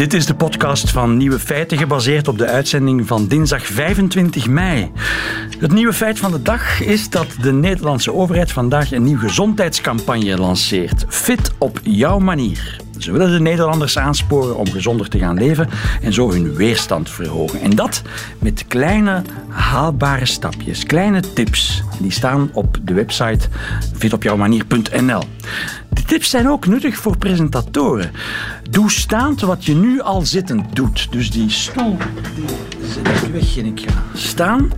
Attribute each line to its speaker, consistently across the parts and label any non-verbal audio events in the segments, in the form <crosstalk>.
Speaker 1: Dit is de podcast van Nieuwe Feiten, gebaseerd op de uitzending van dinsdag 25 mei. Het nieuwe feit van de dag is dat de Nederlandse overheid vandaag een nieuwe gezondheidscampagne lanceert. Fit op jouw manier. Ze willen de Nederlanders aansporen om gezonder te gaan leven en zo hun weerstand verhogen. En dat met kleine, haalbare stapjes, kleine tips. Die staan op de website fitopjouwmanier.nl. Die tips zijn ook nuttig voor presentatoren. Doe staand wat je nu al zittend doet. Dus die stoel, die zet ik weg en ik ga staan.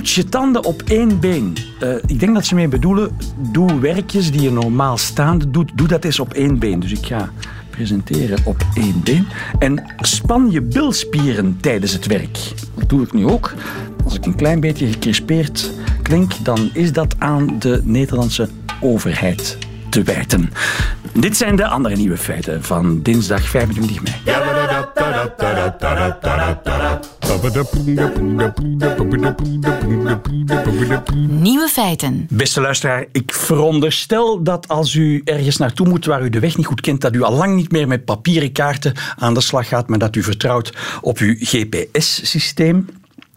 Speaker 1: Poets je tanden op één been. Uh, ik denk dat ze mee bedoelen, doe werkjes die je normaal staande doet, doe dat eens op één been. Dus ik ga presenteren op één been. En span je bilspieren tijdens het werk. Dat doe ik nu ook. Als ik een klein beetje gecrispeerd klink, dan is dat aan de Nederlandse overheid te wijten. Dit zijn de andere nieuwe feiten van dinsdag 25 mei.
Speaker 2: Nieuwe feiten.
Speaker 1: Beste luisteraar, ik veronderstel dat als u ergens naartoe moet waar u de weg niet goed kent, dat u al lang niet meer met papieren kaarten aan de slag gaat, maar dat u vertrouwt op uw GPS-systeem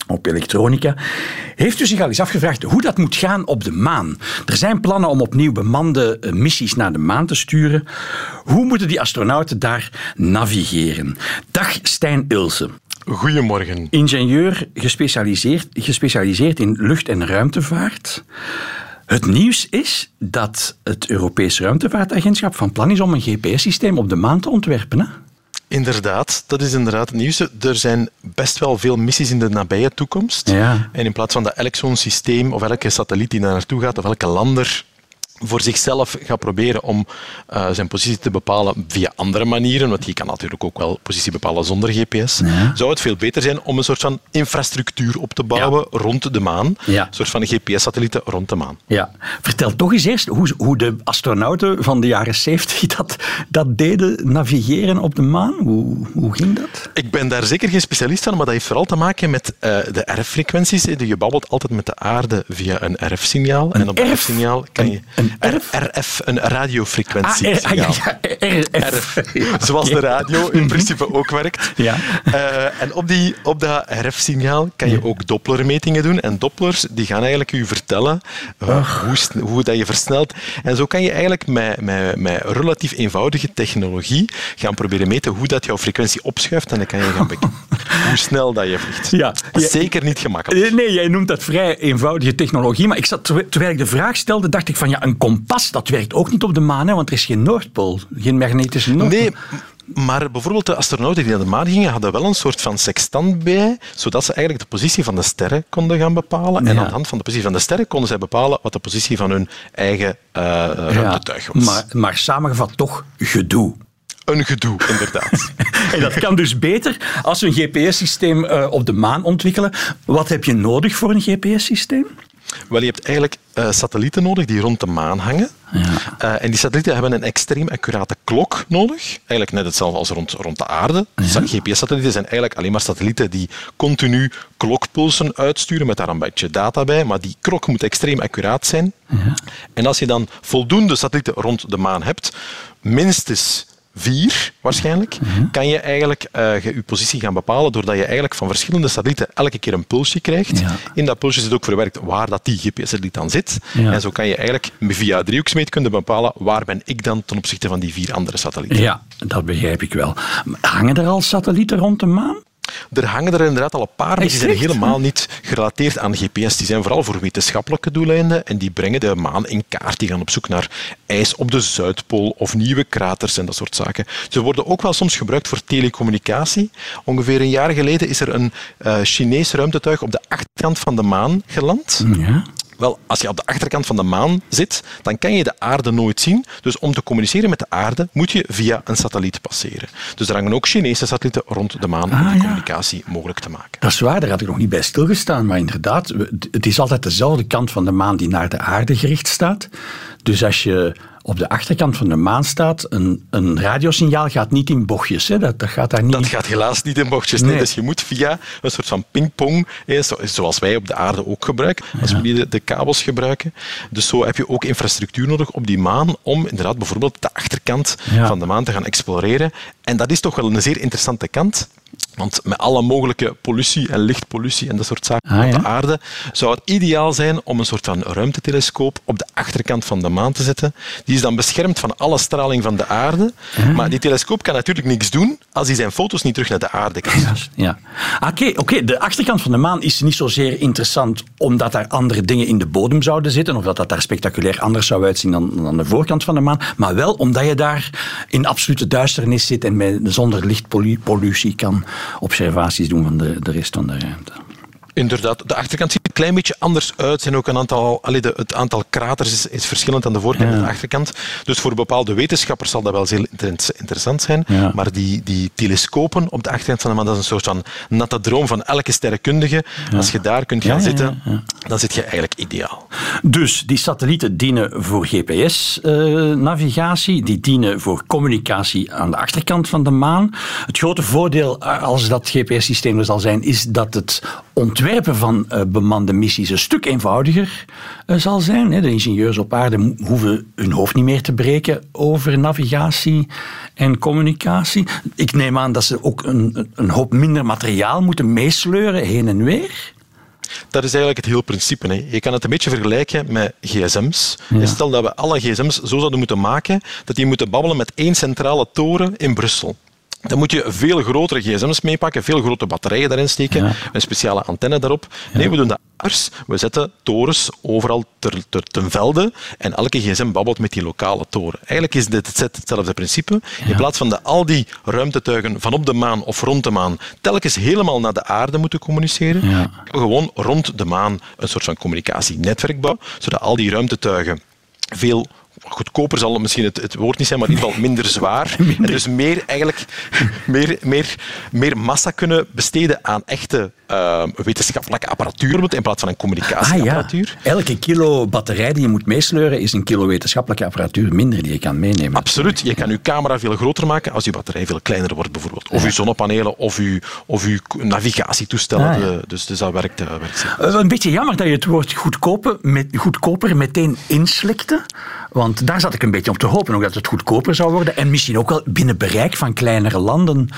Speaker 1: op elektronica. Heeft u zich al eens afgevraagd hoe dat moet gaan op de maan? Er zijn plannen om opnieuw bemande eh, missies naar de maan te sturen. Hoe moeten die astronauten daar navigeren? Dag Stijn Ilse.
Speaker 3: Goedemorgen.
Speaker 1: Ingenieur gespecialiseerd, gespecialiseerd in lucht- en ruimtevaart. Het nieuws is dat het Europees Ruimtevaartagentschap van plan is om een GPS-systeem op de maan te ontwerpen. Hè?
Speaker 3: Inderdaad, dat is inderdaad het nieuws. Er zijn best wel veel missies in de nabije toekomst.
Speaker 1: Ja.
Speaker 3: En in plaats van dat elk zo'n systeem of elke satelliet die daar naartoe gaat of elke lander voor zichzelf gaat proberen om uh, zijn positie te bepalen via andere manieren, want je kan natuurlijk ook wel positie bepalen zonder GPS, zou het veel beter zijn om een soort van infrastructuur op te bouwen rond de maan.
Speaker 1: Ja.
Speaker 3: Een soort van GPS-satellieten rond de maan.
Speaker 1: Ja. Vertel toch eens eerst hoe, hoe de astronauten van de jaren 70 <laughs> dat, dat deden, navigeren op de maan. Hoe, hoe ging dat?
Speaker 3: Ik ben daar zeker geen specialist van, maar dat heeft vooral te maken met eh, de RF-frequenties. Je babbelt altijd met de aarde via een RF-signaal. En op dat
Speaker 1: RF?
Speaker 3: RF-signaal kan je...
Speaker 1: Een RF?
Speaker 3: Een radiofrequentie.
Speaker 1: Ah, ah, ja, ja, RF.
Speaker 3: Zoals de radio in principe ook werkt.
Speaker 1: Ja.
Speaker 3: Eh, en op, die, op dat RF-signaal kan je ook Dopplermetingen doen. En Dopplers die gaan eigenlijk u vertellen eh, hoe, hoe dat je versnelt. En zo kan je eigenlijk met, met, met relatief eenvoudige technologie gaan proberen meten hoe dat jouw frequentie opschuift. En dan kan je gaan bekijken <laughs> hoe snel dat je vliegt.
Speaker 1: Ja.
Speaker 3: Zeker niet gemakkelijk.
Speaker 1: Eh, Nee, jij noemt dat vrij eenvoudige technologie. Maar ik zat, terwijl- terwijl ik de vraag stelde, dacht ik van ja, een kompas, dat werkt ook niet op de maan, hè, want er is geen Noordpool. Geen magnetische Noordpool.
Speaker 3: Nee, maar bijvoorbeeld de astronauten die naar de maan gingen, hadden wel een soort van sextant bij, zodat ze eigenlijk de positie van de sterren konden gaan bepalen. En
Speaker 1: Ja.
Speaker 3: aan de hand van de positie van de sterren konden zij bepalen wat de positie van hun eigen eh ruimtetuig was.
Speaker 1: maar, maar samengevat toch gedoe.
Speaker 3: Een gedoe, inderdaad. <laughs>
Speaker 1: En dat kan dus beter als we een GPS-systeem eh, op de maan ontwikkelen. Wat heb je nodig voor een GPS-systeem?
Speaker 3: Wel, je hebt eigenlijk eh, satellieten nodig die rond de maan hangen. Eh, en die satellieten hebben een extreem accurate klok nodig. Eigenlijk net hetzelfde als rond, rond de aarde. GPS-satellieten zijn eigenlijk alleen maar satellieten die continu klokpulsen uitsturen met daar een beetje data bij. Maar die klok moet extreem accuraat zijn. En als je dan voldoende satellieten rond de maan hebt, minstens vier waarschijnlijk, kan je eigenlijk eh, je, je positie gaan bepalen doordat je eigenlijk van verschillende satellieten elke keer een pulsje krijgt.
Speaker 1: Ja.
Speaker 3: In dat pulsje zit ook verwerkt waar dat die GPS-satelliet dan zit.
Speaker 1: Ja.
Speaker 3: En zo kan je eigenlijk via driehoeksmeetkunde bepalen waar ben ik dan ten opzichte van die vier andere satellieten.
Speaker 1: Ja, dat begrijp ik wel. Hangen er al satellieten rond de maan?
Speaker 3: Er hangen er inderdaad al een paar, maar die zijn helemaal niet gerelateerd aan GPS. Die zijn vooral voor wetenschappelijke doeleinden en die brengen de maan in kaart. Die gaan op zoek naar ijs op de Zuidpool of nieuwe kraters en dat soort zaken. Ze worden ook wel soms gebruikt voor telecommunicatie. Ongeveer een jaar geleden is er een eh Chinees ruimtetuig op de achterkant van de maan geland.
Speaker 1: Ja.
Speaker 3: Wel, als je op de achterkant van de maan zit, dan kan je de aarde nooit zien. Dus om te communiceren met de aarde moet je via een satelliet passeren. Dus er hangen ook Chinese satellieten rond de maan om
Speaker 1: Ah,
Speaker 3: die
Speaker 1: ja.
Speaker 3: communicatie mogelijk te maken.
Speaker 1: Dat is waar, daar had ik nog niet bij stilgestaan. Maar inderdaad, het is altijd dezelfde kant van de maan die naar de aarde gericht staat. Dus als je op de achterkant van de maan staat, een, een radiosignaal gaat niet in bochtjes. Hè? Dat, dat gaat daar niet...
Speaker 3: Dat gaat helaas niet in bochtjes. Nee. Dus je moet via een soort van pingpong, zoals wij op de aarde ook gebruiken, als we de, de, kabels gebruiken. Dus zo heb je ook infrastructuur nodig op die maan om inderdaad bijvoorbeeld de achterkant van de maan te gaan exploreren. En dat is toch wel een zeer interessante kant. Want met alle mogelijke pollutie en lichtpollutie en dat soort zaken ah, op de aarde, zou het ideaal zijn om een soort van ruimtetelescoop op de achterkant van de maan te zetten. Die is dan beschermd van alle straling van de aarde. Ah. Maar die telescoop kan natuurlijk niks doen als hij zijn foto's niet terug naar de aarde kan sturen.
Speaker 1: Ja. Ah, oké, oké, de achterkant van de maan is niet zozeer interessant omdat daar andere dingen in de bodem zouden zitten, of dat dat daar spectaculair anders zou uitzien dan, dan de voorkant van de maan, maar wel omdat je daar in absolute duisternis zit en met, zonder lichtpollutie kan observaties doen van de, de rest van de ruimte.
Speaker 3: Inderdaad, de achterkant ziet er een klein beetje anders uit. Zijn ook een aantal, allee, de, het aantal kraters is, is, verschillend aan de voorkant en de achterkant. Dus voor bepaalde wetenschappers zal dat wel zeer interessant zijn. Maar die, die telescopen op de achterkant van de maan, dat is een soort van natte droom van elke sterrenkundige. Als je daar kunt gaan zitten, dan zit je eigenlijk ideaal.
Speaker 1: Dus die satellieten dienen voor GPS-navigatie, die dienen voor communicatie aan de achterkant van de maan. Het grote voordeel als dat GPS-systeem er zal zijn, is dat het ontwerpen van uh, bemande missies een stuk eenvoudiger uh, zal zijn. De ingenieurs op aarde hoeven hun hoofd niet meer te breken over navigatie en communicatie. Ik neem aan dat ze ook een, een hoop minder materiaal moeten meesleuren heen en weer.
Speaker 3: Dat is eigenlijk het hele principe. Hè. Je kan het een beetje vergelijken met gsm's. Stel dat we alle gsm's zo zouden moeten maken dat die moeten babbelen met één centrale toren in Brussel. Dan moet je veel grotere gsm's meepakken, veel grotere batterijen daarin steken, een speciale antenne daarop. Nee, we doen dat anders. We zetten torens overal ter, ter, ten velde en elke gsm babbelt met die lokale toren. Eigenlijk is dit hetzelfde principe. In plaats van dat al die ruimtetuigen van op de maan of rond de maan telkens helemaal naar de aarde moeten communiceren, ja. gewoon rond de maan een soort van communicatienetwerk bouwen, zodat al die ruimtetuigen veel goedkoper zal misschien het, het, woord niet zijn, maar in ieder geval minder zwaar. <laughs> En dus meer, eigenlijk, meer, meer, meer massa kunnen besteden aan echte uh, wetenschappelijke apparatuur in plaats van een communicatieapparatuur.
Speaker 1: Ah, ja. Elke kilo batterij die je moet meesleuren is een kilo wetenschappelijke apparatuur minder die je kan meenemen.
Speaker 3: Absoluut. Je kan je camera veel groter maken als je batterij veel kleiner wordt bijvoorbeeld. Of je zonnepanelen of je, of je navigatietoestellen. Ah, dus, dus dat werkt, uh, werkt
Speaker 1: uh, Een beetje jammer dat je het woord goedkoper, met, goedkoper meteen inslikte. Want daar zat ik een beetje op te hopen, ook dat het goedkoper zou worden. En misschien ook wel binnen bereik van kleinere landen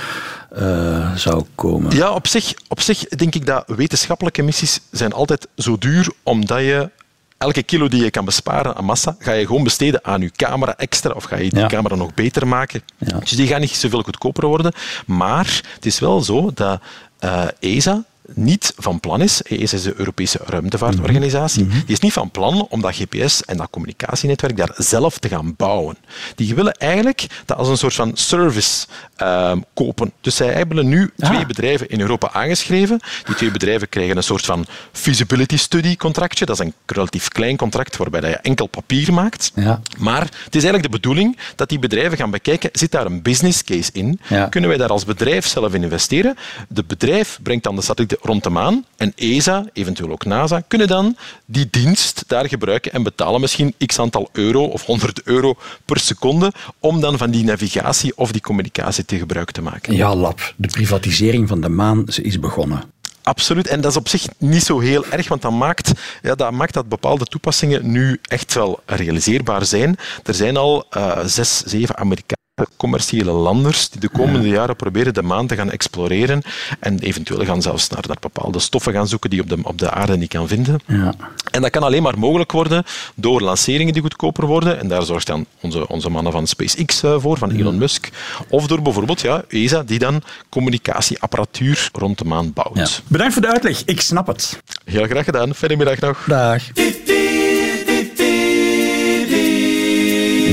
Speaker 1: uh, zou komen.
Speaker 3: Ja, op zich, op zich denk ik dat wetenschappelijke missies zijn altijd zo duur omdat je elke kilo die je kan besparen aan massa, ga je gewoon besteden aan je camera extra of ga je die camera nog beter maken. Ja. Dus die gaan niet zoveel goedkoper worden. Maar het is wel zo dat uh, ESA, niet van plan is, ESA is de Europese Ruimtevaartorganisatie, mhm. die is niet van plan om dat GPS en dat communicatienetwerk daar zelf te gaan bouwen. Die willen eigenlijk dat als een soort van service ehm, kopen. Dus zij hebben nu twee ah. bedrijven in Europa aangeschreven. Die twee bedrijven krijgen een soort van feasibility study contractje. Dat is een relatief klein contract waarbij je enkel papier maakt. Ja. Maar het is eigenlijk de bedoeling dat die bedrijven gaan bekijken, zit daar een business case in? Kunnen wij daar als bedrijf zelf in investeren? De bedrijf brengt dan de satelliet rond de maan. En ESA, eventueel ook NASA, kunnen dan die dienst daar gebruiken en betalen misschien x aantal euro of 100 euro per seconde om dan van die navigatie of die communicatie te gebruik te maken.
Speaker 1: Ja, lab. De privatisering van de maan is begonnen.
Speaker 3: Absoluut. En dat is op zich niet zo heel erg, want dat maakt, ja, dat maakt dat bepaalde toepassingen nu echt wel realiseerbaar zijn. Er zijn al uh, zes, zeven Amerikaanse commerciële landers die de komende jaren proberen de maan te gaan exploreren en eventueel gaan zelfs naar, naar bepaalde stoffen gaan zoeken die op de, op de aarde niet kan vinden. Ja. En dat kan alleen maar mogelijk worden door lanceringen die goedkoper worden en daar zorgt dan onze, onze mannen van SpaceX eh, voor, van Elon Musk. Of door bijvoorbeeld ja, ESA die dan communicatieapparatuur rond de maan bouwt.
Speaker 1: Bedankt voor de uitleg, ik snap het.
Speaker 3: Heel graag gedaan, fijne middag nog.
Speaker 1: Dag.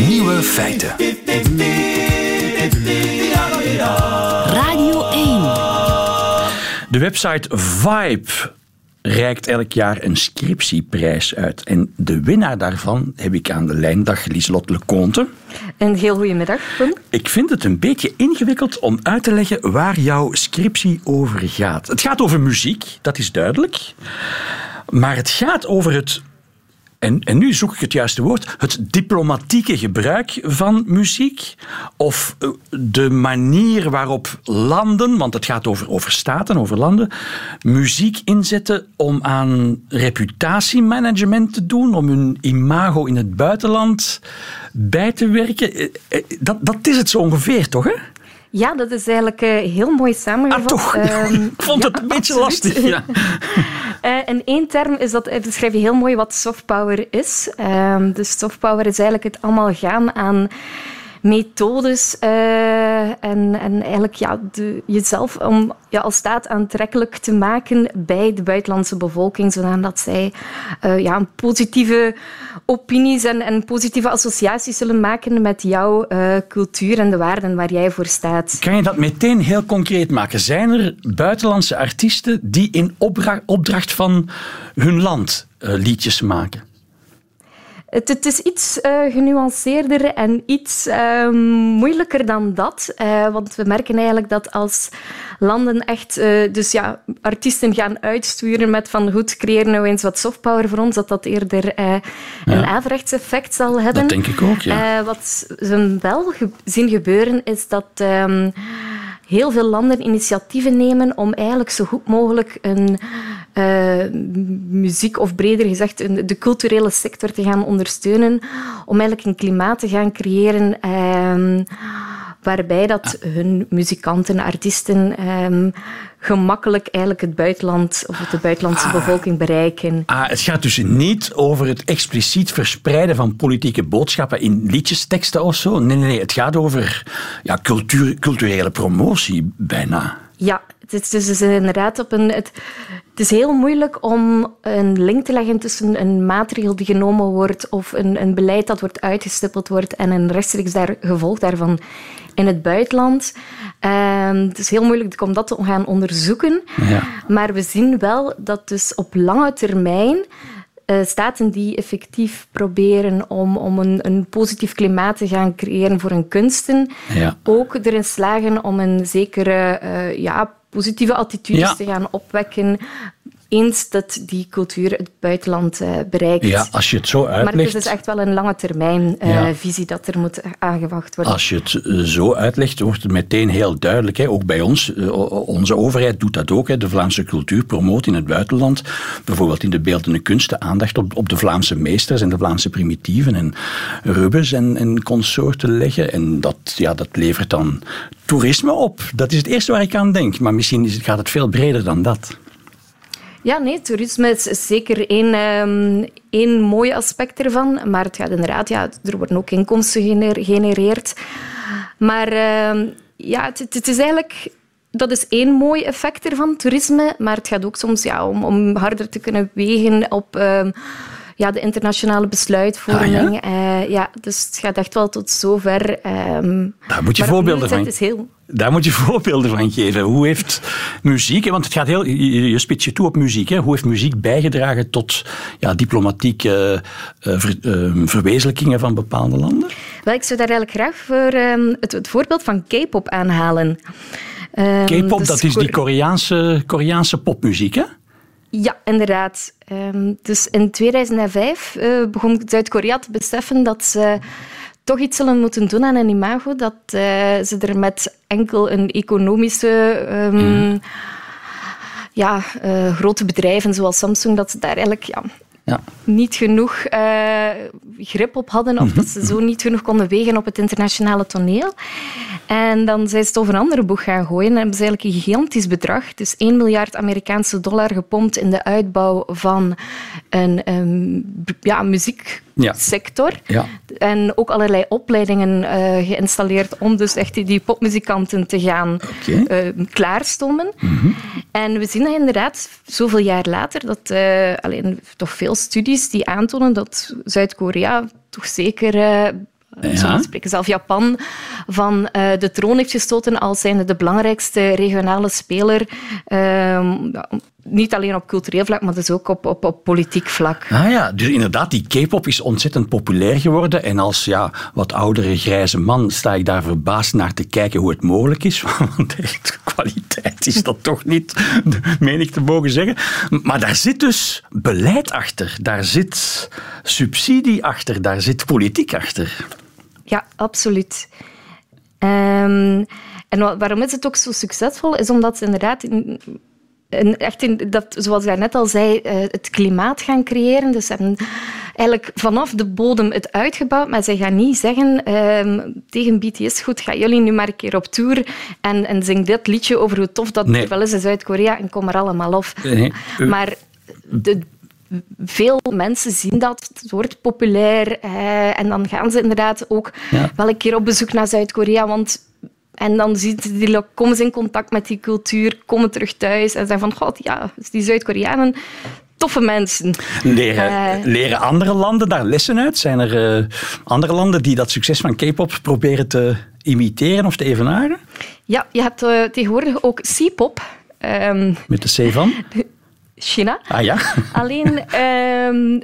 Speaker 1: Nieuwe feiten. De website Vibe reikt elk jaar een scriptieprijs uit. En de winnaar daarvan heb ik aan de lijn. Dag Lieslot Leconte.
Speaker 4: Een heel goedemiddag, Koen.
Speaker 1: Ik vind het een beetje ingewikkeld om uit te leggen waar jouw scriptie over gaat. Het gaat over muziek, dat is duidelijk. Maar het gaat over het en, en nu zoek ik het juiste woord, het diplomatieke gebruik van muziek of eh, de manier waarop landen, want het gaat over, over staten, over landen, muziek inzetten om aan reputatiemanagement te doen, om hun imago in het buitenland bij te werken. Eh, eh, dat, dat is het zo ongeveer, toch? Hè?
Speaker 4: Ja, dat is eigenlijk heel mooi samengevat.
Speaker 1: Ah, toch? Um, <laughs> ik vond het een beetje lastig. Ja.
Speaker 4: Uh, <laughs> in één term is dat, beschrijf je heel mooi wat soft power is. Uh, dus soft power is eigenlijk het allemaal gaan aan methodes uh, en, en eigenlijk ja, jezelf om ja, als staat aantrekkelijk te maken bij de buitenlandse bevolking, zodat zij uh, ja, positieve opinies en, en, positieve associaties zullen maken met jouw uh, cultuur en de waarden waar jij voor staat.
Speaker 1: Kan je dat meteen heel concreet maken? Zijn er buitenlandse artiesten die in opdracht van hun land liedjes maken?
Speaker 4: Het, het, is iets uh, genuanceerder en iets uh, moeilijker dan dat. Uh, want we merken eigenlijk dat als landen echt dus ja, artiesten gaan uitsturen met van goed, creëren nou eens wat softpower voor ons, dat dat eerder een averechts effect zal hebben.
Speaker 1: Dat denk ik ook, ja.
Speaker 4: wat we wel ge zien gebeuren is dat... Ehm, heel veel landen initiatieven nemen om eigenlijk zo goed mogelijk een uh, muziek, of breder gezegd de culturele sector te gaan ondersteunen, om eigenlijk een klimaat te gaan creëren uh, waarbij dat hun muzikanten, artiesten um, gemakkelijk eigenlijk het buitenland of de buitenlandse ah. bevolking bereiken.
Speaker 1: Ah, het gaat dus niet over het expliciet verspreiden van politieke boodschappen in liedjesteksten of zo. Nee, nee, nee. Het gaat over ja, cultuur, culturele promotie bijna.
Speaker 4: Ja, het is dus inderdaad op een. Het, het is heel moeilijk om een link te leggen tussen een maatregel die genomen wordt of een, een beleid dat wordt uitgestippeld wordt en een rechtstreeks daar, gevolg daarvan in het buitenland. Um, het is heel moeilijk om dat te gaan onderzoeken. Ja. Maar we zien wel dat dus op lange termijn uh, staten die effectief proberen om, om een, een, positief klimaat te gaan creëren voor hun kunsten, ja. ook erin slagen om een zekere uh, ja, positieve attitudes te gaan opwekken eens dat die cultuur het buitenland uh, bereikt.
Speaker 1: Ja, als je het zo uitlegt...
Speaker 4: Maar het is echt wel een lange termijn uh, visie dat er moet aangewacht worden.
Speaker 1: Als je het eh, zo uitlegt, wordt het meteen heel duidelijk. Hè. Ook bij ons, onze overheid doet dat ook. Hè. De Vlaamse cultuur promoot in het buitenland. Bijvoorbeeld in de beeldende kunsten aandacht op, op de Vlaamse meesters en de Vlaamse primitieven en Rubens en, en consorten leggen. En dat, ja, dat levert dan toerisme op. Dat is het eerste waar ik aan denk. Maar misschien is, gaat het veel breder dan dat.
Speaker 4: Ja, nee, toerisme is zeker één, um, één mooi aspect ervan. Maar het gaat inderdaad, ja, er worden ook inkomsten gegenereerd. Maar uh, ja, het, het, is eigenlijk... Dat is één mooi effect ervan, toerisme. Maar het gaat ook soms ja, om, om harder te kunnen wegen op... Uh, ja, de internationale besluitvorming. Ah, ja? Uh, ja? dus het gaat echt wel tot zover. Um,
Speaker 1: Daar moet je voorbeelden van.
Speaker 4: Is heel...
Speaker 1: Daar moet je <laughs> voorbeelden van geven. Hoe heeft muziek, want het gaat heel, je, je spitst je toe op muziek, hè? hoe heeft muziek bijgedragen tot ja, diplomatieke uh, ver, uh, verwezenlijkingen van bepaalde landen?
Speaker 4: Wel, ik zou daar eigenlijk graag voor um, het, het, voorbeeld van K-pop aanhalen.
Speaker 1: Um, K-pop, dus dat is die Koreaanse, Koreaanse popmuziek, hè?
Speaker 4: Ja, inderdaad. Um, dus in 2005 uh, begon Zuid-Korea te beseffen dat ze toch iets zullen moeten doen aan een imago, dat uh, ze er met enkel een economische... Um, mm. Ja, uh, grote bedrijven zoals Samsung, dat ze daar eigenlijk ja, ja. niet genoeg uh, grip op hadden of dat ze zo niet genoeg konden wegen op het internationale toneel. En dan zijn ze het over een andere boeg gaan gooien en hebben ze eigenlijk een gigantisch bedrag, dus 1 miljard Amerikaanse dollar gepompt in de uitbouw van een um, ja, muzieksector. Ja. En ook allerlei opleidingen uh, geïnstalleerd om dus echt die, die popmuzikanten te gaan okay. uh, klaarstomen. Mm -hmm. En we zien dat inderdaad zoveel jaar later, dat uh, alleen toch veel studies die aantonen dat Zuid-Korea toch zeker ja. spreken zelf Japan van uh, de troon heeft gestoten als zijnde de belangrijkste regionale speler uh, niet alleen op cultureel vlak, maar dus ook op, op, op politiek vlak.
Speaker 1: Ah ja, dus inderdaad, die K-pop is ontzettend populair geworden. En als ja, wat oudere grijze man sta ik daar verbaasd naar te kijken hoe het mogelijk is. <laughs> Want echt kwaliteit is dat toch niet, meen ik te mogen zeggen. Maar daar zit dus beleid achter. Daar zit subsidie achter. Daar zit politiek achter.
Speaker 4: Ja, absoluut. Um, en waarom is het ook zo succesvol? Is omdat ze inderdaad en echt in dat, zoals ik net al zei, eh, het klimaat gaan creëren. Dus ze hebben eigenlijk vanaf de bodem het uitgebouwd, maar ze gaan niet zeggen uh, tegen BTS, goed, gaan jullie nu maar een keer op tour en, en zing dit liedje over hoe tof dat nee. wel is in Zuid-Korea en kom er allemaal af. Nee. Maar de, veel mensen zien dat, het wordt populair eh, en dan gaan ze inderdaad ook wel een keer op bezoek naar Zuid-Korea, want en dan die, komen ze in contact met die cultuur, komen terug thuis en zeggen van, god, ja, die Zuid-Koreanen, toffe mensen.
Speaker 1: Leren, uh, leren andere landen daar lessen uit? Zijn er uh, andere landen die dat succes van K-pop proberen te imiteren of te evenaren?
Speaker 4: Ja, je hebt uh, tegenwoordig ook C-pop.
Speaker 1: Um, met de C van? <laughs>
Speaker 4: China.
Speaker 1: Ah ja. <laughs>
Speaker 4: Alleen, um,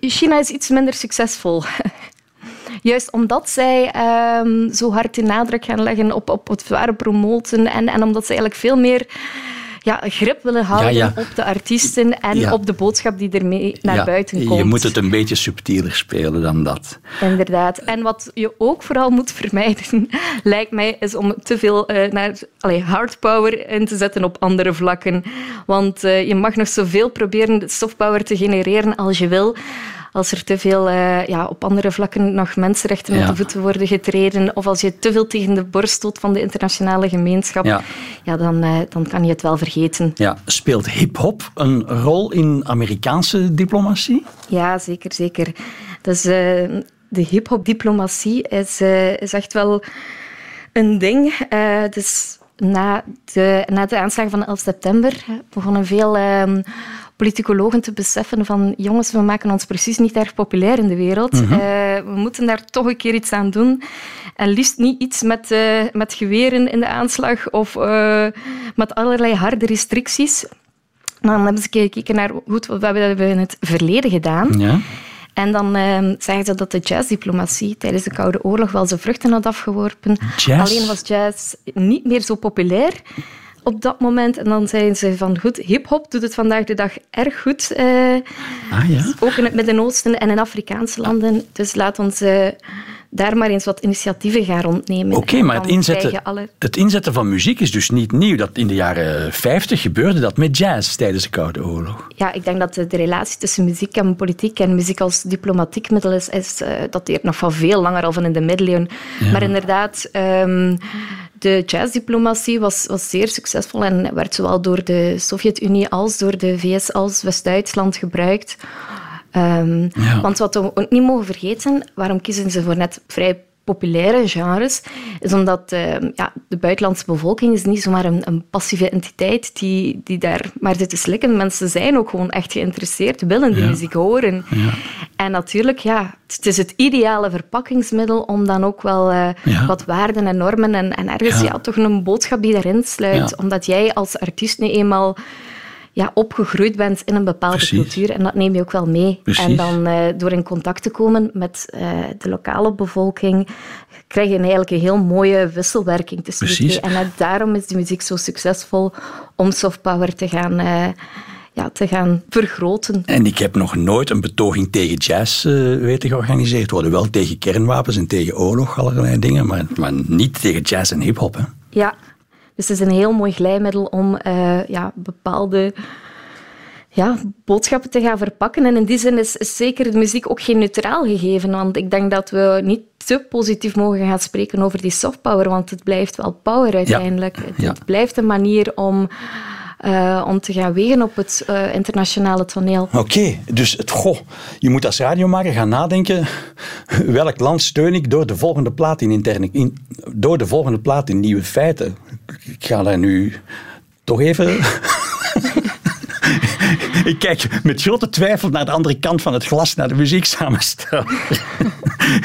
Speaker 4: China is iets minder succesvol. <laughs> Juist omdat zij um, zo hard de nadruk gaan leggen op, op het ware promoten en, en omdat ze eigenlijk veel meer ja, grip willen houden op de artiesten en op de boodschap die ermee naar buiten komt.
Speaker 1: Je moet het een beetje subtieler spelen dan dat.
Speaker 4: Inderdaad. En wat je ook vooral moet vermijden, <laughs> lijkt mij, is om te veel uh, naar allez, hard power in te zetten op andere vlakken. Want uh, je mag nog zoveel proberen soft power te genereren als je wil als er te veel uh, ja, op andere vlakken nog mensenrechten met de voeten worden getreden, of als je te veel tegen de borst stoot van de internationale gemeenschap, ja. ja dan, uh, dan kan je het wel vergeten.
Speaker 1: Ja. Speelt hip-hop een rol in Amerikaanse diplomatie?
Speaker 4: Ja, zeker, zeker. Dus uh, de hip-hop-diplomatie is, is echt wel een ding. dus na de, na de aanslagen van 11 september begonnen veel ehm, politicologen te beseffen van jongens, we maken ons precies niet erg populair in de wereld. Mhm. Eh, we moeten daar toch een keer iets aan doen. En liefst niet iets met, uh, met geweren in de aanslag of uh, met allerlei harde restricties. Dan hebben ze gekeken naar goed, wat hebben we in het verleden gedaan. Ja. En dan uh, zeggen ze dat de jazzdiplomatie tijdens de Koude Oorlog wel zijn vruchten had afgeworpen. Alleen was jazz niet meer zo populair op dat moment. En dan zeiden ze van goed, hip-hop doet het vandaag de dag erg goed. Uh, ah, ja? Ook in het Midden-Oosten en in Afrikaanse landen. Dus laat ons uh, daar maar eens wat initiatieven gaan rondnemen.
Speaker 1: Oké, maar het inzetten, het inzetten van muziek is dus niet nieuw. Dat in de jaren 50 gebeurde dat met jazz tijdens de Koude Oorlog.
Speaker 4: Ja, ik denk dat de, relatie tussen muziek en politiek en muziek als diplomatiek middel is, is uh, dateert nog van veel langer al van in de middeleeuwen. Maar inderdaad... Um, de jazzdiplomatie was, was zeer succesvol en werd zowel door de Sovjet-Unie als door de VS als West-Duitsland gebruikt. Um, Want wat we ook niet mogen vergeten, waarom kiezen ze voor net vrij populaire genres, is omdat uh, ja, de buitenlandse bevolking is niet zomaar een, een passieve entiteit die, die daar maar zit te slikken. Mensen zijn ook gewoon echt geïnteresseerd, willen die muziek horen. Ja. En natuurlijk, ja, het is het ideale verpakkingsmiddel om dan ook wel uh, wat waarden en normen en, en ergens ja. toch een boodschap die daarin sluit. Omdat jij als artiest nu eenmaal ja, opgegroeid bent in een bepaalde cultuur en dat neem je ook wel mee. En dan uh, door in contact te komen met uh, de lokale bevolking, krijg je eigenlijk een heel mooie wisselwerking tussen Precies. die twee. En daarom is de muziek zo succesvol om soft power te gaan... Uh, ja, te gaan vergroten.
Speaker 1: En ik heb nog nooit een betoging tegen jazz uh, weten georganiseerd worden. Wel tegen kernwapens en tegen oorlog, allerlei dingen, maar, maar niet tegen jazz en hip-hop.
Speaker 4: Ja, dus het is een heel mooi glijmiddel om uh, ja, bepaalde ja, boodschappen te gaan verpakken. En in die zin is, is, zeker de muziek ook geen neutraal gegeven. Want ik denk dat we niet te positief mogen gaan spreken over die soft power, want het blijft wel power uiteindelijk. Het, blijft een manier om uh, om te gaan wegen op het uh, internationale toneel.
Speaker 1: Oké, dus het, goh, je moet als radiomaker gaan nadenken welk land steun ik door de volgende plaat in interne, in, door de volgende plaat in nieuwe feiten. Ik ga daar nu toch even... <laughs> ik kijk met grote twijfel naar de andere kant van het glas, naar de muziek samenstellen.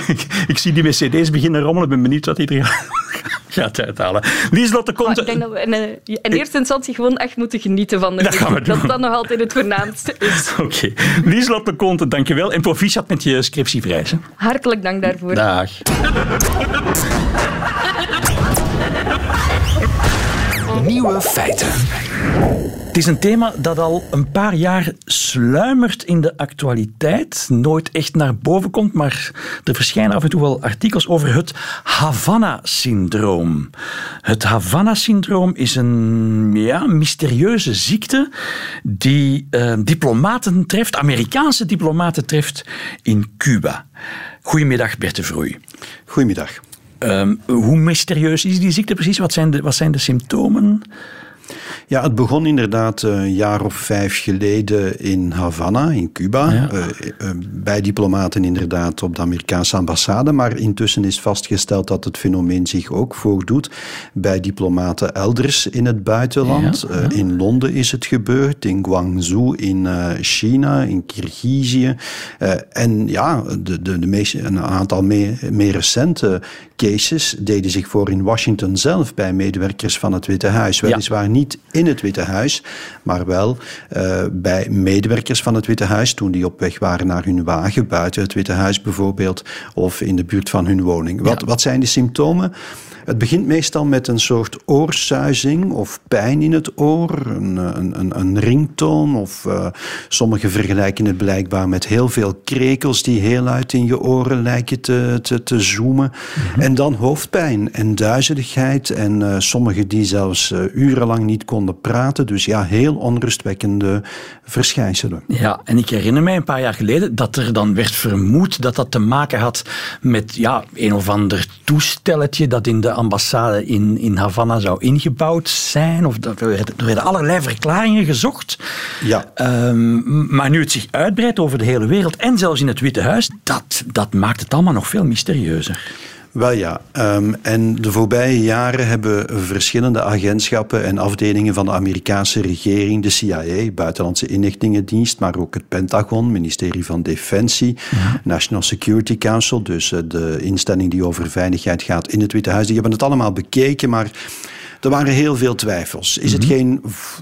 Speaker 1: ik, ik, zie die met cd's beginnen rommelen, ben benieuwd wat hij er <laughs> gaat uithalen. Lieslotte komt...
Speaker 4: ik denk dat we in, eh, in eerste instantie gewoon echt moeten genieten van de
Speaker 1: dat.
Speaker 4: Dat dat nog altijd het voornaamste is. <laughs>
Speaker 1: Oké. Okay. Lieslotte Conte, dankjewel. En proficiat met je scriptieprijs.
Speaker 4: Hartelijk dank daarvoor.
Speaker 1: Dag.
Speaker 2: Nieuwe feiten.
Speaker 1: Het is een thema dat al een paar jaar sluimert in de actualiteit, nooit echt naar boven komt, maar er verschijnen af en toe wel artikels over het Havana-syndroom. Het Havana-syndroom is een ja, mysterieuze ziekte die eh, diplomaten treft, Amerikaanse diplomaten treft in Cuba. Goedemiddag, Bert de Vroei.
Speaker 5: Goedemiddag.
Speaker 1: Um, hoe mysterieus is die ziekte precies? Wat zijn de, wat zijn de symptomen?
Speaker 5: Ja, het begon inderdaad een jaar of vijf geleden in Havana, in Cuba. Ja. Uh, bij diplomaten inderdaad op de Amerikaanse ambassade. Maar intussen is vastgesteld dat het fenomeen zich ook voordoet bij diplomaten elders in het buitenland. Ja. Uh, in Londen is het gebeurd, in Guangzhou in China, in Kirgizië. en ja, de, de, de meest, een aantal meer, meer recente cases deden zich voor in Washington zelf bij medewerkers van het Witte Huis. Weliswaar niet in het Witte Huis, maar wel uh, bij medewerkers van het Witte Huis toen die op weg waren naar hun wagen, buiten het Witte Huis bijvoorbeeld, of in de buurt van hun woning. Wat, ja. wat zijn de symptomen? Het begint meestal met een soort oorsuizing of pijn in het oor, een, een, een ringtoon. Of uh, sommigen vergelijken het blijkbaar met heel veel krekels die heel uit in je oren lijken te, te, te zoomen. Mm-hmm. En dan hoofdpijn en duizeligheid. En uh, sommigen die zelfs uh, urenlang niet konden praten. Dus ja, heel onrustwekkende verschijnselen.
Speaker 1: Ja, en ik herinner mij een paar jaar geleden dat er dan werd vermoed dat dat te maken had met ja, een of ander toestelletje dat in de ambassade in, in Havana zou ingebouwd zijn. Of dat, er, werden, er allerlei verklaringen gezocht.
Speaker 5: Ja.
Speaker 1: Um, maar nu het zich uitbreidt over de hele wereld en zelfs in het Witte Huis, dat, dat maakt het allemaal nog veel mysterieuzer.
Speaker 5: Wel ja, um, en de voorbije jaren hebben verschillende agentschappen en afdelingen van de Amerikaanse regering, de CIA, Buitenlandse Inlichtingendienst, maar ook het Pentagon, ministerie van Defensie, ja. National Security Council, dus de instelling die over veiligheid gaat in het Witte Huis, die hebben het allemaal bekeken, maar er waren heel veel twijfels. Is, mm -hmm. het, geen,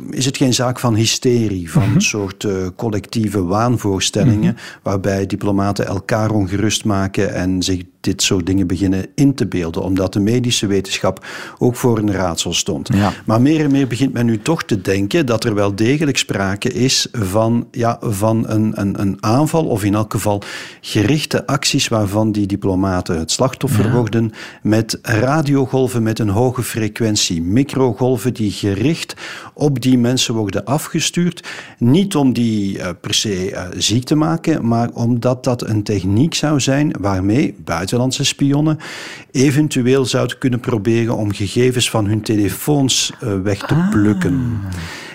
Speaker 5: is het geen zaak van hysterie, van mm -hmm. een soort uh, collectieve waanvoorstellingen, mm -hmm. waarbij diplomaten elkaar ongerust maken en zich dit soort dingen beginnen in te beelden, omdat de medische wetenschap ook voor een raadsel stond.
Speaker 1: Ja.
Speaker 5: Maar meer en meer begint men nu toch te denken dat er wel degelijk sprake is van, ja, van een, een, een aanval, of in elk geval gerichte acties waarvan die diplomaten het slachtoffer ja. worden met radiogolven met een hoge frequentie, microgolven die gericht op die mensen worden afgestuurd. Niet om die uh, per se uh, ziek te maken, maar omdat dat een techniek zou zijn waarmee buitenlandse spionnen eventueel zouden kunnen proberen om gegevens van hun telefoons uh, weg te ah. plukken.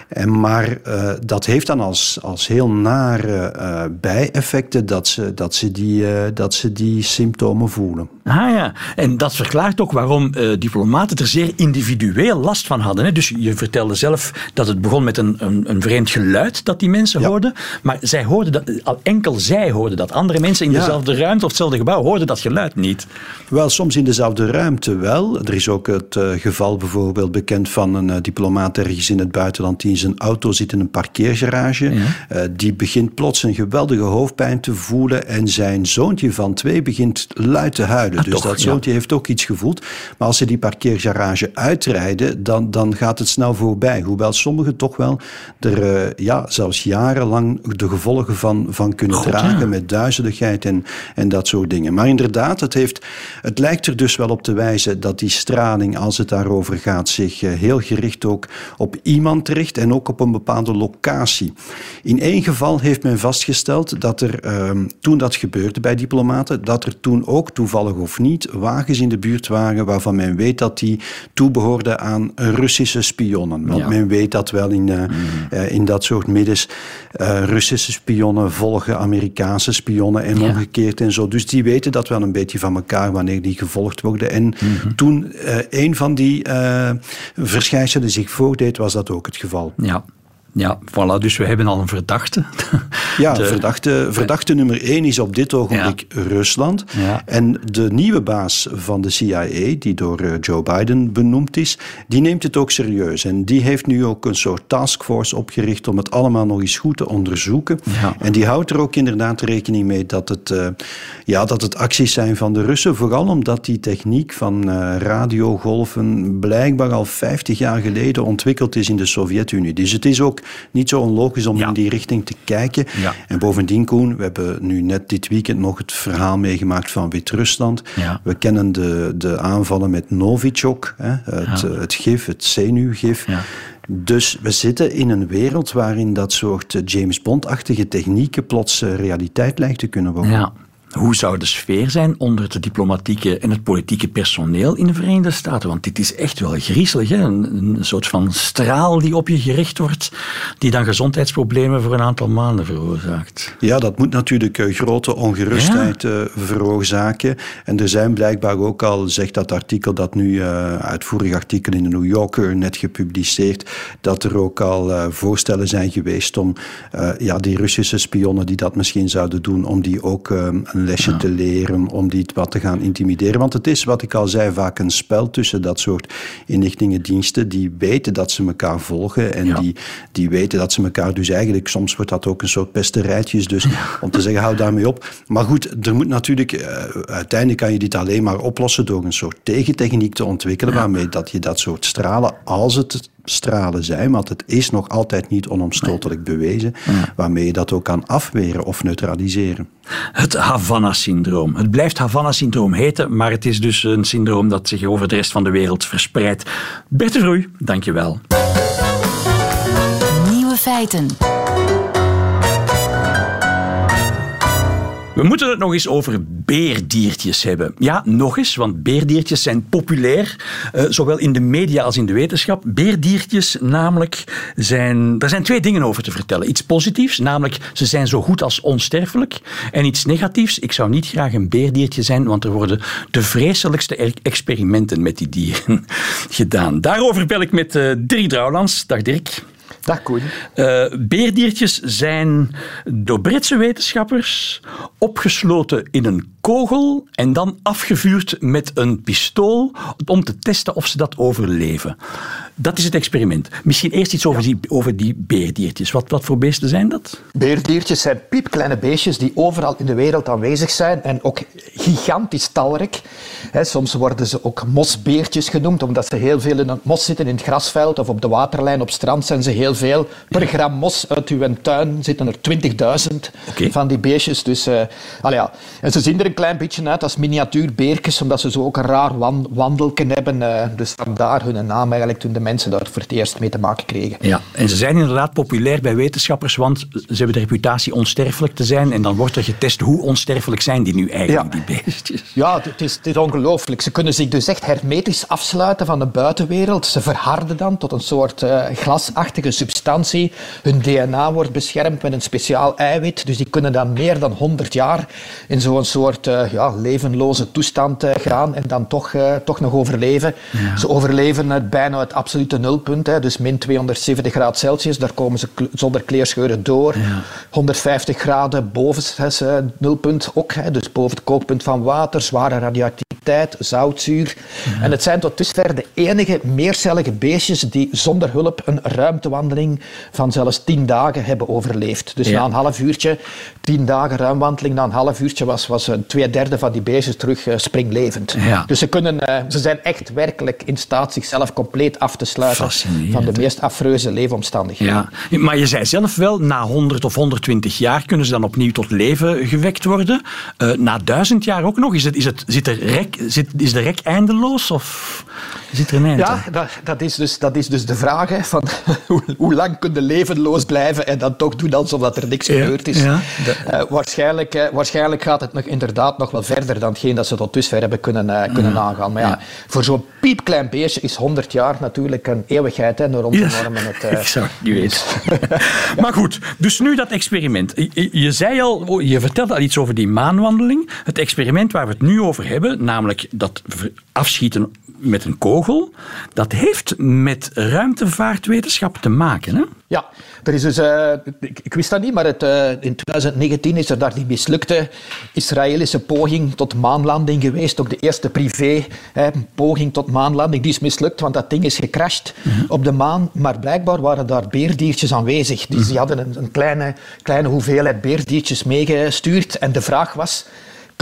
Speaker 5: En maar uh, dat heeft dan als, als heel nare uh, bijeffecten dat ze, dat, ze die, uh, dat ze die symptomen voelen.
Speaker 1: Ah ja, en dat verklaart ook waarom diplomaten er zeer individueel last van hadden. Hè? Dus je vertelde zelf dat het begon met een, een, een vreemd geluid dat die mensen ja. hoorden. Maar zij hoorden dat, al enkel zij hoorden dat. Andere mensen in ja. dezelfde ruimte of hetzelfde gebouw hoorden dat geluid niet.
Speaker 5: Wel, soms in dezelfde ruimte wel. Er is ook het geval bijvoorbeeld bekend van een diplomaat ergens in het buitenland die zijn auto zit in een parkeergarage. Ja. Die begint plots een geweldige hoofdpijn te voelen. En zijn zoontje van twee begint luid te huilen. Ah, dus toch, dat zoontje ja. heeft ook iets gevoeld. Maar als ze die parkeergarage uitrijden, dan, dan gaat het snel voorbij. Hoewel sommigen toch wel er uh, ja, zelfs jarenlang de gevolgen van, van kunnen God, dragen. Ja. Met duizeligheid en, en dat soort dingen. Maar inderdaad, het, heeft, het lijkt er dus wel op te wijzen dat die straling, als het daarover gaat, zich uh, heel gericht ook op iemand richt. En ook op een bepaalde locatie. In één geval heeft men vastgesteld dat er, um, toen dat gebeurde bij diplomaten, dat er toen ook, toevallig of niet, wagens in de buurt waren waarvan men weet dat die toebehoorden aan Russische spionnen. Want ja. men weet dat wel in, uh, mm. uh, in dat soort middens. Uh, Russische spionnen volgen Amerikaanse spionnen en ja. omgekeerd en zo. Dus die weten dat wel een beetje van elkaar wanneer die gevolgd worden. En mm-hmm. toen een van die verschijnselen zich voordeed, was dat ook het geval.
Speaker 1: Ja. Ja, voilà, dus we hebben al een verdachte.
Speaker 5: Ja, <laughs> verdachte, verdachte nummer één is op dit ogenblik Rusland.
Speaker 1: Ja.
Speaker 5: En de nieuwe baas van de CIA, die door eh, Joe Biden benoemd is, die neemt het ook serieus. En die heeft nu ook een soort taskforce opgericht om het allemaal nog eens goed te onderzoeken.
Speaker 1: Ja.
Speaker 5: En die houdt er ook inderdaad rekening mee dat het, eh, ja, dat het acties zijn van de Russen. Vooral omdat die techniek van eh, radiogolven blijkbaar al 50 jaar geleden ontwikkeld is in de Sovjet-Unie. Dus het is ook niet zo onlogisch om
Speaker 1: Ja.
Speaker 5: in die richting te kijken.
Speaker 1: Ja.
Speaker 5: En bovendien, Koen, we hebben nu net dit weekend nog het verhaal meegemaakt van Wit-Rusland.
Speaker 1: Ja.
Speaker 5: We kennen de, de aanvallen met Novichok, hè, het, het gif, het zenuwgif. Dus we zitten in een wereld waarin dat soort eh, James Bond-achtige technieken plots eh, realiteit lijkt te kunnen worden.
Speaker 1: Ja. Hoe zou de sfeer zijn onder het diplomatieke en het politieke personeel in de Verenigde Staten? Want dit is echt wel griezelig. Hè? Een, een soort van straal die op je gericht wordt, die dan gezondheidsproblemen voor een aantal maanden veroorzaakt.
Speaker 5: Ja, dat moet natuurlijk eh, grote ongerustheid eh, veroorzaken. En er zijn blijkbaar ook al, zegt dat artikel dat nu, eh uitvoerig artikel in de New Yorker net gepubliceerd, dat er ook al voorstellen zijn geweest om ja, die Russische spionnen die dat misschien zouden doen, om die ook eh, een lesje te leren, om die wat te gaan intimideren. Want het is, wat ik al zei, vaak een spel tussen dat soort inlichtingendiensten die weten dat ze elkaar volgen en
Speaker 1: Ja.
Speaker 5: die, die weten dat ze elkaar dus eigenlijk, soms wordt dat ook een soort pesterijtjes, dus om te zeggen, hou daarmee op. Maar goed, er moet natuurlijk, eh, uiteindelijk kan je dit alleen maar oplossen door een soort tegentechniek te ontwikkelen, waarmee dat je dat soort stralen, als het stralen zijn, want het is nog altijd niet onomstotelijk bewezen, waarmee je dat ook kan afweren of neutraliseren.
Speaker 1: Het Havana-syndroom. Het blijft Havana-syndroom heten, maar het is dus een syndroom dat zich over de rest van de wereld verspreidt. Bert de Vroei, dankjewel.
Speaker 6: Nieuwe feiten.
Speaker 1: We moeten het nog eens over beerdiertjes hebben. Ja, nog eens, want beerdiertjes zijn populair, eh, zowel in de media als in de wetenschap. Beerdiertjes namelijk zijn... Er zijn twee dingen over te vertellen. Iets positiefs, namelijk ze zijn zo goed als onsterfelijk. En iets negatiefs, ik zou niet graag een beerdiertje zijn, want er worden de vreselijkste er- experimenten met die dieren <laughs> gedaan. Daarover bel ik met eh Dirk Drouwlands. Dag Dirk.
Speaker 7: Dag Koen.
Speaker 1: Eh, beerdiertjes zijn door Britse wetenschappers opgesloten in een kogel en dan afgevuurd met een pistool om te testen of ze dat overleven. Dat is het experiment. Misschien eerst iets over, die, over die beerdiertjes. Wat, wat voor beesten zijn dat?
Speaker 7: Beerdiertjes zijn piepkleine beestjes die overal in de wereld aanwezig zijn en ook gigantisch talrijk. Soms worden ze ook mosbeertjes genoemd, omdat ze heel veel in het mos zitten, in het grasveld of op de waterlijn op strand zijn ze heel veel. Per gram mos uit uw tuin zitten er 20.000
Speaker 1: Oké.
Speaker 7: van die beestjes. Dus, allee, ja. En ze zien er een klein beetje uit als miniatuurbeertjes, omdat ze zo ook een raar wan wandelken hebben. eh, dus vandaar hun naam eigenlijk toen de mensen daar voor het eerst mee te maken kregen.
Speaker 1: Ja, en ze zijn inderdaad populair bij wetenschappers, want ze hebben de reputatie onsterfelijk te zijn. En dan wordt er getest hoe onsterfelijk zijn die nu eigenlijk,
Speaker 7: Ja.
Speaker 1: die <laughs> beestjes.
Speaker 7: Ja, het is, het is ongelooflijk. Ze kunnen zich dus echt hermetisch afsluiten van de buitenwereld. Ze verharden dan tot een soort eh, glasachtige substantie. Hun DNA wordt beschermd met een speciaal eiwit. Dus die kunnen dan meer dan 100 jaar in zo'n soort eh, ja, levenloze toestand eh, gaan en dan toch, toch nog overleven. Ze overleven het bijna het absolute nulpunt, hè, dus min 270 graden Celsius. Daar komen ze zonder kleerscheuren door. 150 graden boven het eh, nulpunt ook, hè, dus boven het kookpunt van water, zware radioactiviteit, zoutzuur. En het zijn tot dusver de enige meercellige beestjes die zonder hulp een ruimtewandeling van zelfs 10 dagen hebben overleefd. Dus
Speaker 1: Ja.
Speaker 7: na een half uurtje, 10 dagen ruimwandeling, na een half uurtje was, was een twee derde van die beestjes terug eh, springlevend.
Speaker 1: Ja.
Speaker 7: Dus ze, kunnen, eh, ze zijn echt werkelijk in staat zichzelf compleet af te sluiten
Speaker 1: Fascinerend,
Speaker 7: van de meest afreuze leefomstandigheden.
Speaker 1: Ja, maar je zei zelf wel, na 100 of 120 jaar kunnen ze dan opnieuw tot leven gewekt worden. Eh, na duizend jaar ook nog. Is, het, is, het, zit er rek, zit, is de rek eindeloos of er?
Speaker 7: Ja, dat, dat, is dus, dat is dus de vraag. Hè, van <laughs> hoe, hoe lang kun je levenloos blijven en dan toch doen alsof dat er niks
Speaker 1: Ja,
Speaker 7: gebeurd is.
Speaker 1: ja.
Speaker 7: Eh, waarschijnlijk, eh, waarschijnlijk gaat het nog, inderdaad nog wel verder dan hetgeen dat ze tot dusver hebben kunnen, eh, kunnen aangaan. Maar ja, voor zo'n piepklein beestje is 100 jaar natuurlijk een eeuwigheid hè, rond te normen. Het,
Speaker 1: het niet weten. maar goed, dus nu dat experiment. Je, je zei al, oh, je vertelde al iets over die maanwandeling. Het experiment waar we het nu over hebben, namelijk dat afschieten met een kogel. Dat heeft met ruimtevaartwetenschap te maken. Hè?
Speaker 7: Ja, er is dus, uh, ik, ik, wist dat niet, maar het, uh, in 2019 is er daar die mislukte Israëlische poging tot maanlanding geweest. Ook de eerste privé hè, poging tot maanlanding. Die is mislukt, want dat ding is gecrashed mm -hmm. op de maan. Maar blijkbaar waren daar beerdiertjes aanwezig. Dus die hadden een, een kleine, kleine hoeveelheid beerdiertjes meegestuurd. En de vraag was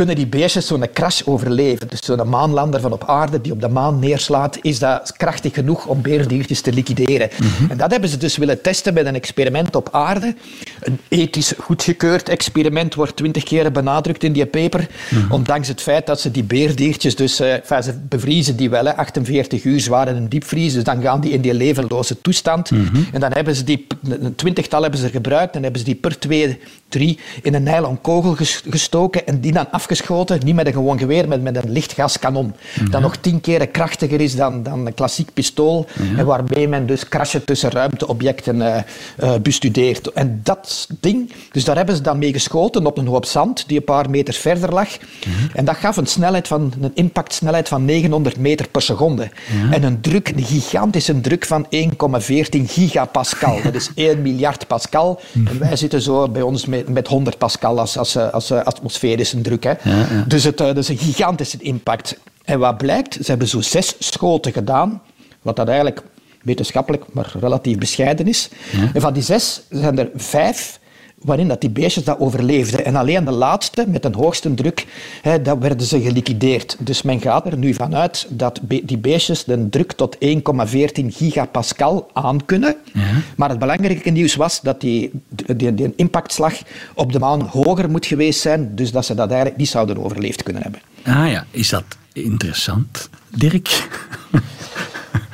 Speaker 7: kunnen die beestjes zo'n crash overleven. Dus zo'n maanlander van op aarde die op de maan neerslaat, is dat krachtig genoeg om beerdiertjes te liquideren. Mm -hmm. En dat hebben ze dus willen testen met een experiment op aarde. Een ethisch goedgekeurd experiment wordt twintig keer benadrukt in die paper. Mm -hmm. Ondanks het feit dat ze die beerdiertjes, dus uh, enfin, ze bevriezen die wel, hè, 48 uur zwaar in een diepvries, dus dan gaan die in die levenloze toestand. Mm -hmm. En dan hebben ze die, een twintigtal hebben ze gebruikt en hebben ze die per twee, drie in een nylon kogel gestoken en die dan afgeschoten niet met een gewoon geweer, maar met een lichtgaskanon. Dat nog tien keer krachtiger is dan, dan een klassiek pistool. Mm-hmm. En waarmee men dus crashen tussen ruimteobjecten uh, uh, bestudeert. En dat ding, dus daar hebben ze dan mee geschoten op een hoop zand die een paar meter verder lag. Mm-hmm. En dat gaf een snelheid van, een impactsnelheid van 900 meter per seconde. En een druk, een gigantische druk van 1,14 gigapascal. <laughs> Dat is 1 miljard pascal. En wij zitten zo bij ons met, met 100 pascal als, als, als, als atmosferische druk. Hè. Ja, ja. Dus het, uh, dat is een gigantische impact. En wat blijkt, ze hebben zo zes schoten gedaan, wat dat eigenlijk wetenschappelijk maar relatief bescheiden is. Ja. En van die zes zijn er vijf waarin dat die beestjes dat overleefden. En alleen de laatste, met een hoogste druk, hè, dat werden ze geliquideerd. Dus men gaat er nu vanuit dat be die beestjes de druk tot 1,14 gigapascal aankunnen. Ja. Maar het belangrijke nieuws was dat die, die, die impactslag op de maan hoger moet geweest zijn, dus dat ze dat eigenlijk niet zouden overleefd kunnen hebben.
Speaker 1: Ah ja, is dat interessant, Dirk? <laughs>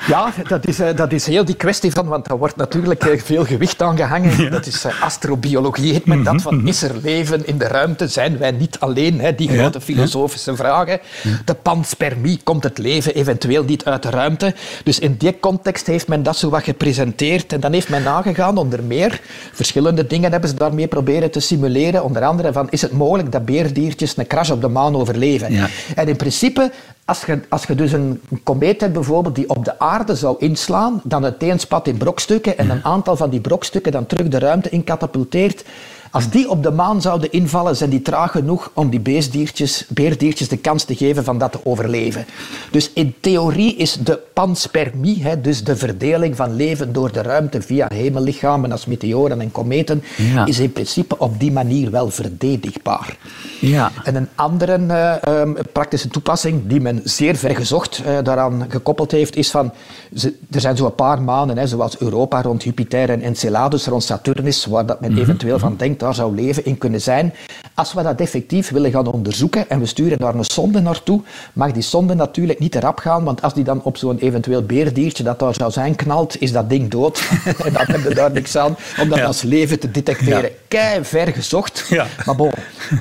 Speaker 7: Ja, dat is, dat is heel die kwestie van, want daar wordt natuurlijk veel gewicht aan gehangen. Ja. Dat is astrobiologie, heet men dat. Van, is er leven in de ruimte? Zijn wij niet alleen? Hè, die grote filosofische vragen. De panspermie, komt het leven eventueel niet uit de ruimte? Dus in die context heeft men dat zo wat gepresenteerd. En dan heeft men nagegaan, onder meer, verschillende dingen hebben ze daarmee proberen te simuleren. Onder andere van, is het mogelijk dat beerdiertjes een crash op de maan overleven? Ja. En in principe als je, als je dus een komeet hebt bijvoorbeeld die op de aarde zou inslaan, dan uiteenspat in brokstukken en een aantal van die brokstukken dan terug de ruimte in katapulteert, als die op de maan zouden invallen, zijn die traag genoeg om die beestdiertjes, beerdiertjes de kans te geven van dat te overleven. Dus in theorie is de panspermie, hè, dus de verdeling van leven door de ruimte via hemellichamen als meteoren en kometen, ja. is in principe op die manier wel verdedigbaar. Ja. En een andere uh, um, praktische toepassing die men zeer vergezocht uh, daaraan gekoppeld heeft, is van, ze, er zijn zo'n paar manen, hè, zoals Europa rond Jupiter en Enceladus rond Saturnus, waar dat men mm -hmm. eventueel van denkt, daar zou leven in kunnen zijn. Als we dat effectief willen gaan onderzoeken en we sturen daar een sonde naartoe, mag die sonde natuurlijk niet erop gaan, want als die dan op zo'n eventueel beerdiertje dat daar zou zijn knalt, is dat ding dood. <laughs> en dan hebben we daar niks aan om dat ja. als leven te detecteren. Ja. Kei ver gezocht. Ja. Maar bon,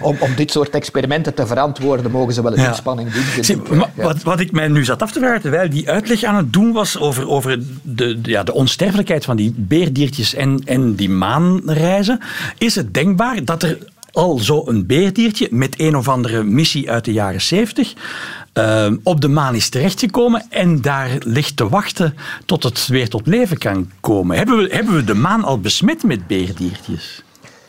Speaker 7: om, om dit soort experimenten te verantwoorden, mogen ze wel een ja. inspanning doen.
Speaker 1: Zie, maar, wat, wat ik mij nu zat af te vragen, terwijl die uitleg aan het doen was over, over de, de, ja, de onsterfelijkheid van die beerdiertjes en, en die maanreizen, is het denkbaar dat er al zo'n beerdiertje met een of andere missie uit de jaren 70 uh, op de maan is terechtgekomen en daar ligt te wachten tot het weer tot leven kan komen. Hebben we, hebben we de maan al besmet met beerdiertjes?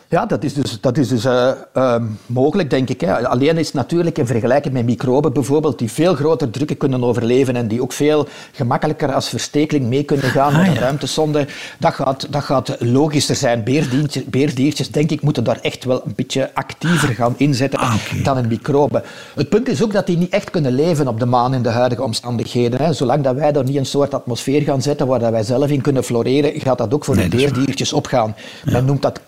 Speaker 7: Ja, dat is dus, dat is dus uh, uh, mogelijk, denk ik. Hè. Alleen is het natuurlijk in vergelijking met microben bijvoorbeeld, die veel groter drukken kunnen overleven en die ook veel gemakkelijker als verstekeling mee kunnen gaan ah, met een ja. ruimtesonde, dat gaat, dat gaat logischer zijn. Beerdiertjes, beerdiertjes, denk ik, moeten daar echt wel een beetje actiever gaan inzetten ah, okay. dan een microbe. Het punt is ook dat die niet echt kunnen leven op de maan in de huidige omstandigheden. Hè. Zolang dat wij daar niet een soort atmosfeer gaan zetten waar dat wij zelf in kunnen floreren, gaat dat ook voor nee, de beerdiertjes opgaan. Ja. Men noemt dat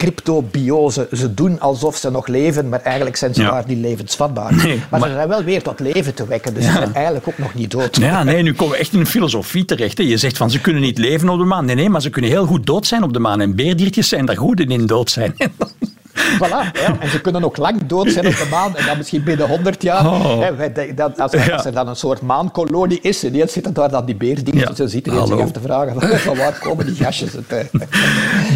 Speaker 7: ze doen alsof ze nog leven, maar eigenlijk zijn ze ja. daar niet levensvatbaar. Nee, maar, maar, ze zijn wel weer tot leven te wekken, dus ja. ze zijn eigenlijk ook nog niet dood.
Speaker 1: Ja, nee, nu komen we echt in een filosofie terecht. Hè. Je zegt van ze kunnen niet leven op de maan. Nee, nee, maar ze kunnen heel goed dood zijn op de maan. En beerdiertjes zijn daar goed in dood zijn. <laughs>
Speaker 7: Voilà, ja. En ze kunnen ook lang dood zijn op de maan en dan misschien binnen 100 jaar.
Speaker 1: Oh.
Speaker 7: Hè, dat, als, er, als, er dan een soort maankolonie is, en ineens zitten daar dan die beerdiertjes, zo ziet iedereen zich af te vragen van waar komen die gasjes uit, hè? <laughs>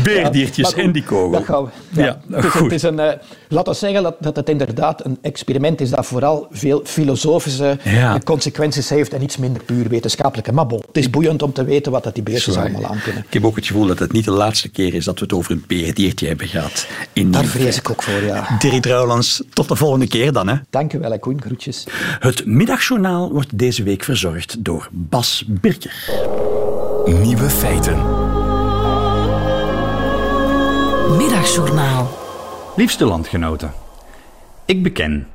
Speaker 1: Beerdiertjes
Speaker 7: Ja,
Speaker 1: en die kogel.
Speaker 7: Dat gaan we.
Speaker 1: Ja,
Speaker 7: Dus
Speaker 1: goed.
Speaker 7: het is een, eh, laten we zeggen dat, dat het inderdaad een experiment is dat vooral veel filosofische
Speaker 1: Ja.
Speaker 7: eh, consequenties heeft en iets minder puur wetenschappelijke. Maar bon, het is boeiend om te weten wat dat die beestjes
Speaker 1: Zwaar.
Speaker 7: allemaal aan kunnen.
Speaker 1: Ik heb ook het gevoel dat het niet de laatste keer is dat we het over een beerdiertje hebben gehad. In
Speaker 7: Daar vrees ik ook voor, ja.
Speaker 1: Dirk Trouwlands, tot de volgende keer dan. Hè.
Speaker 7: Dank u wel, Koen. Groetjes.
Speaker 1: Het middagjournaal wordt deze week verzorgd door Bas Birker.
Speaker 2: Nieuwe feiten.
Speaker 6: Middagjournaal.
Speaker 8: Liefste landgenoten, ik beken,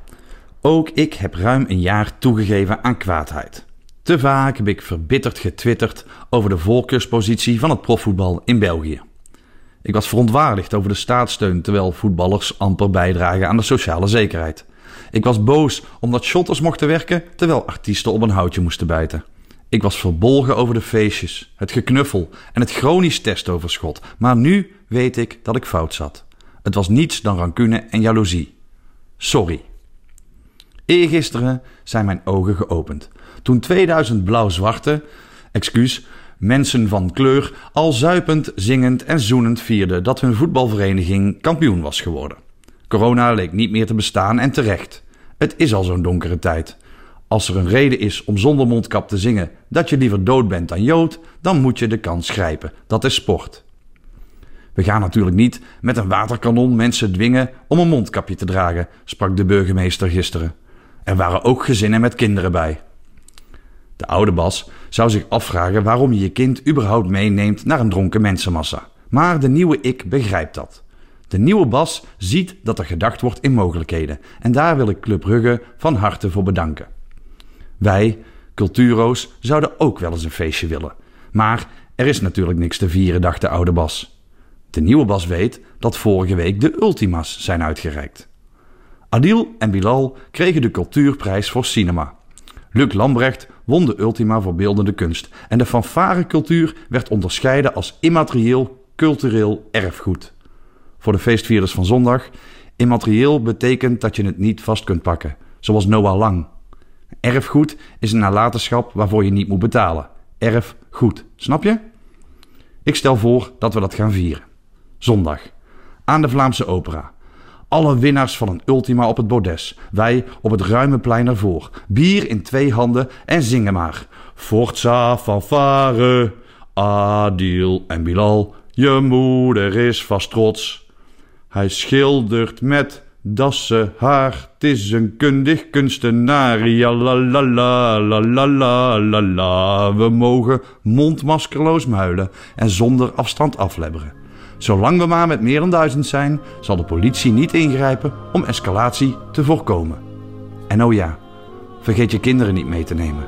Speaker 8: ook ik heb ruim een jaar toegegeven aan kwaadheid. Te vaak heb ik verbitterd getwitterd over de voorkeurspositie van het profvoetbal in België. Ik was verontwaardigd over de staatssteun terwijl voetballers amper bijdragen aan de sociale zekerheid. Ik was boos omdat shotters mochten werken terwijl artiesten op een houtje moesten bijten. Ik was verbolgen over de feestjes, het geknuffel en het chronisch testoverschot. Maar nu weet ik dat ik fout zat. Het was niets dan rancune en jaloezie. Sorry. Eergisteren zijn mijn ogen geopend. Toen 2000 blauw-zwarte, excuus, mensen van kleur al zuipend, zingend en zoenend vierden dat hun voetbalvereniging kampioen was geworden. Corona leek niet meer te bestaan en terecht. Het is al zo'n donkere tijd. Als er een reden is om zonder mondkap te zingen dat je liever dood bent dan Jood, dan moet je de kans grijpen. Dat is sport. We gaan natuurlijk niet met een waterkanon mensen dwingen om een mondkapje te dragen, sprak de burgemeester gisteren. Er waren ook gezinnen met kinderen bij. De oude Bas zou zich afvragen waarom je je kind überhaupt meeneemt naar een dronken mensenmassa. Maar de nieuwe ik begrijpt dat. De nieuwe Bas ziet dat er gedacht wordt in mogelijkheden. En daar wil ik Club Brugge van harte voor bedanken. Wij, culturo's, zouden ook wel eens een feestje willen. Maar er is natuurlijk niks te vieren, dacht de oude Bas. De nieuwe Bas weet dat vorige week de Ultima's zijn uitgereikt. Adil en Bilal kregen de cultuurprijs voor cinema. Luc Lambrecht won de Ultima voor beeldende kunst en de fanfarecultuur werd onderscheiden als immaterieel cultureel erfgoed. Voor de feestvierders van zondag, immaterieel betekent dat je het niet vast kunt pakken, zoals Noah Lang. Erfgoed is een nalatenschap waarvoor je niet moet betalen. Erfgoed, snap je? Ik stel voor dat we dat gaan vieren. Zondag. Aan de Vlaamse Opera. Alle winnaars van een Ultima op het bordes. Wij op het ruime plein ervoor. Bier in twee handen en zingen maar. Forza fanfare. Adil en Bilal. Je moeder is vast trots. Hij schildert met dassen haar. Het is een kundig kunstenaar. Ja la la la la la la la la. We mogen mondmaskerloos muilen en zonder afstand aflebberen. Zolang we maar met meer dan duizend zijn, zal de politie niet ingrijpen om escalatie te voorkomen. En oh ja, vergeet je kinderen niet mee te nemen.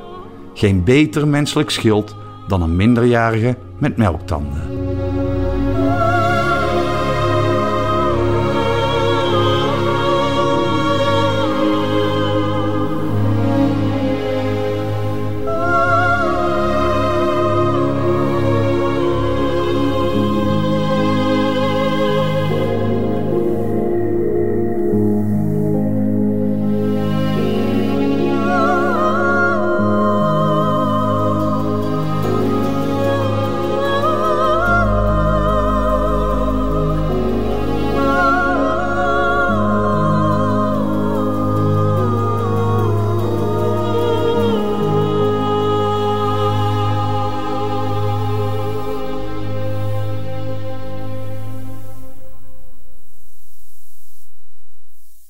Speaker 8: Geen beter menselijk schild dan een minderjarige met melktanden.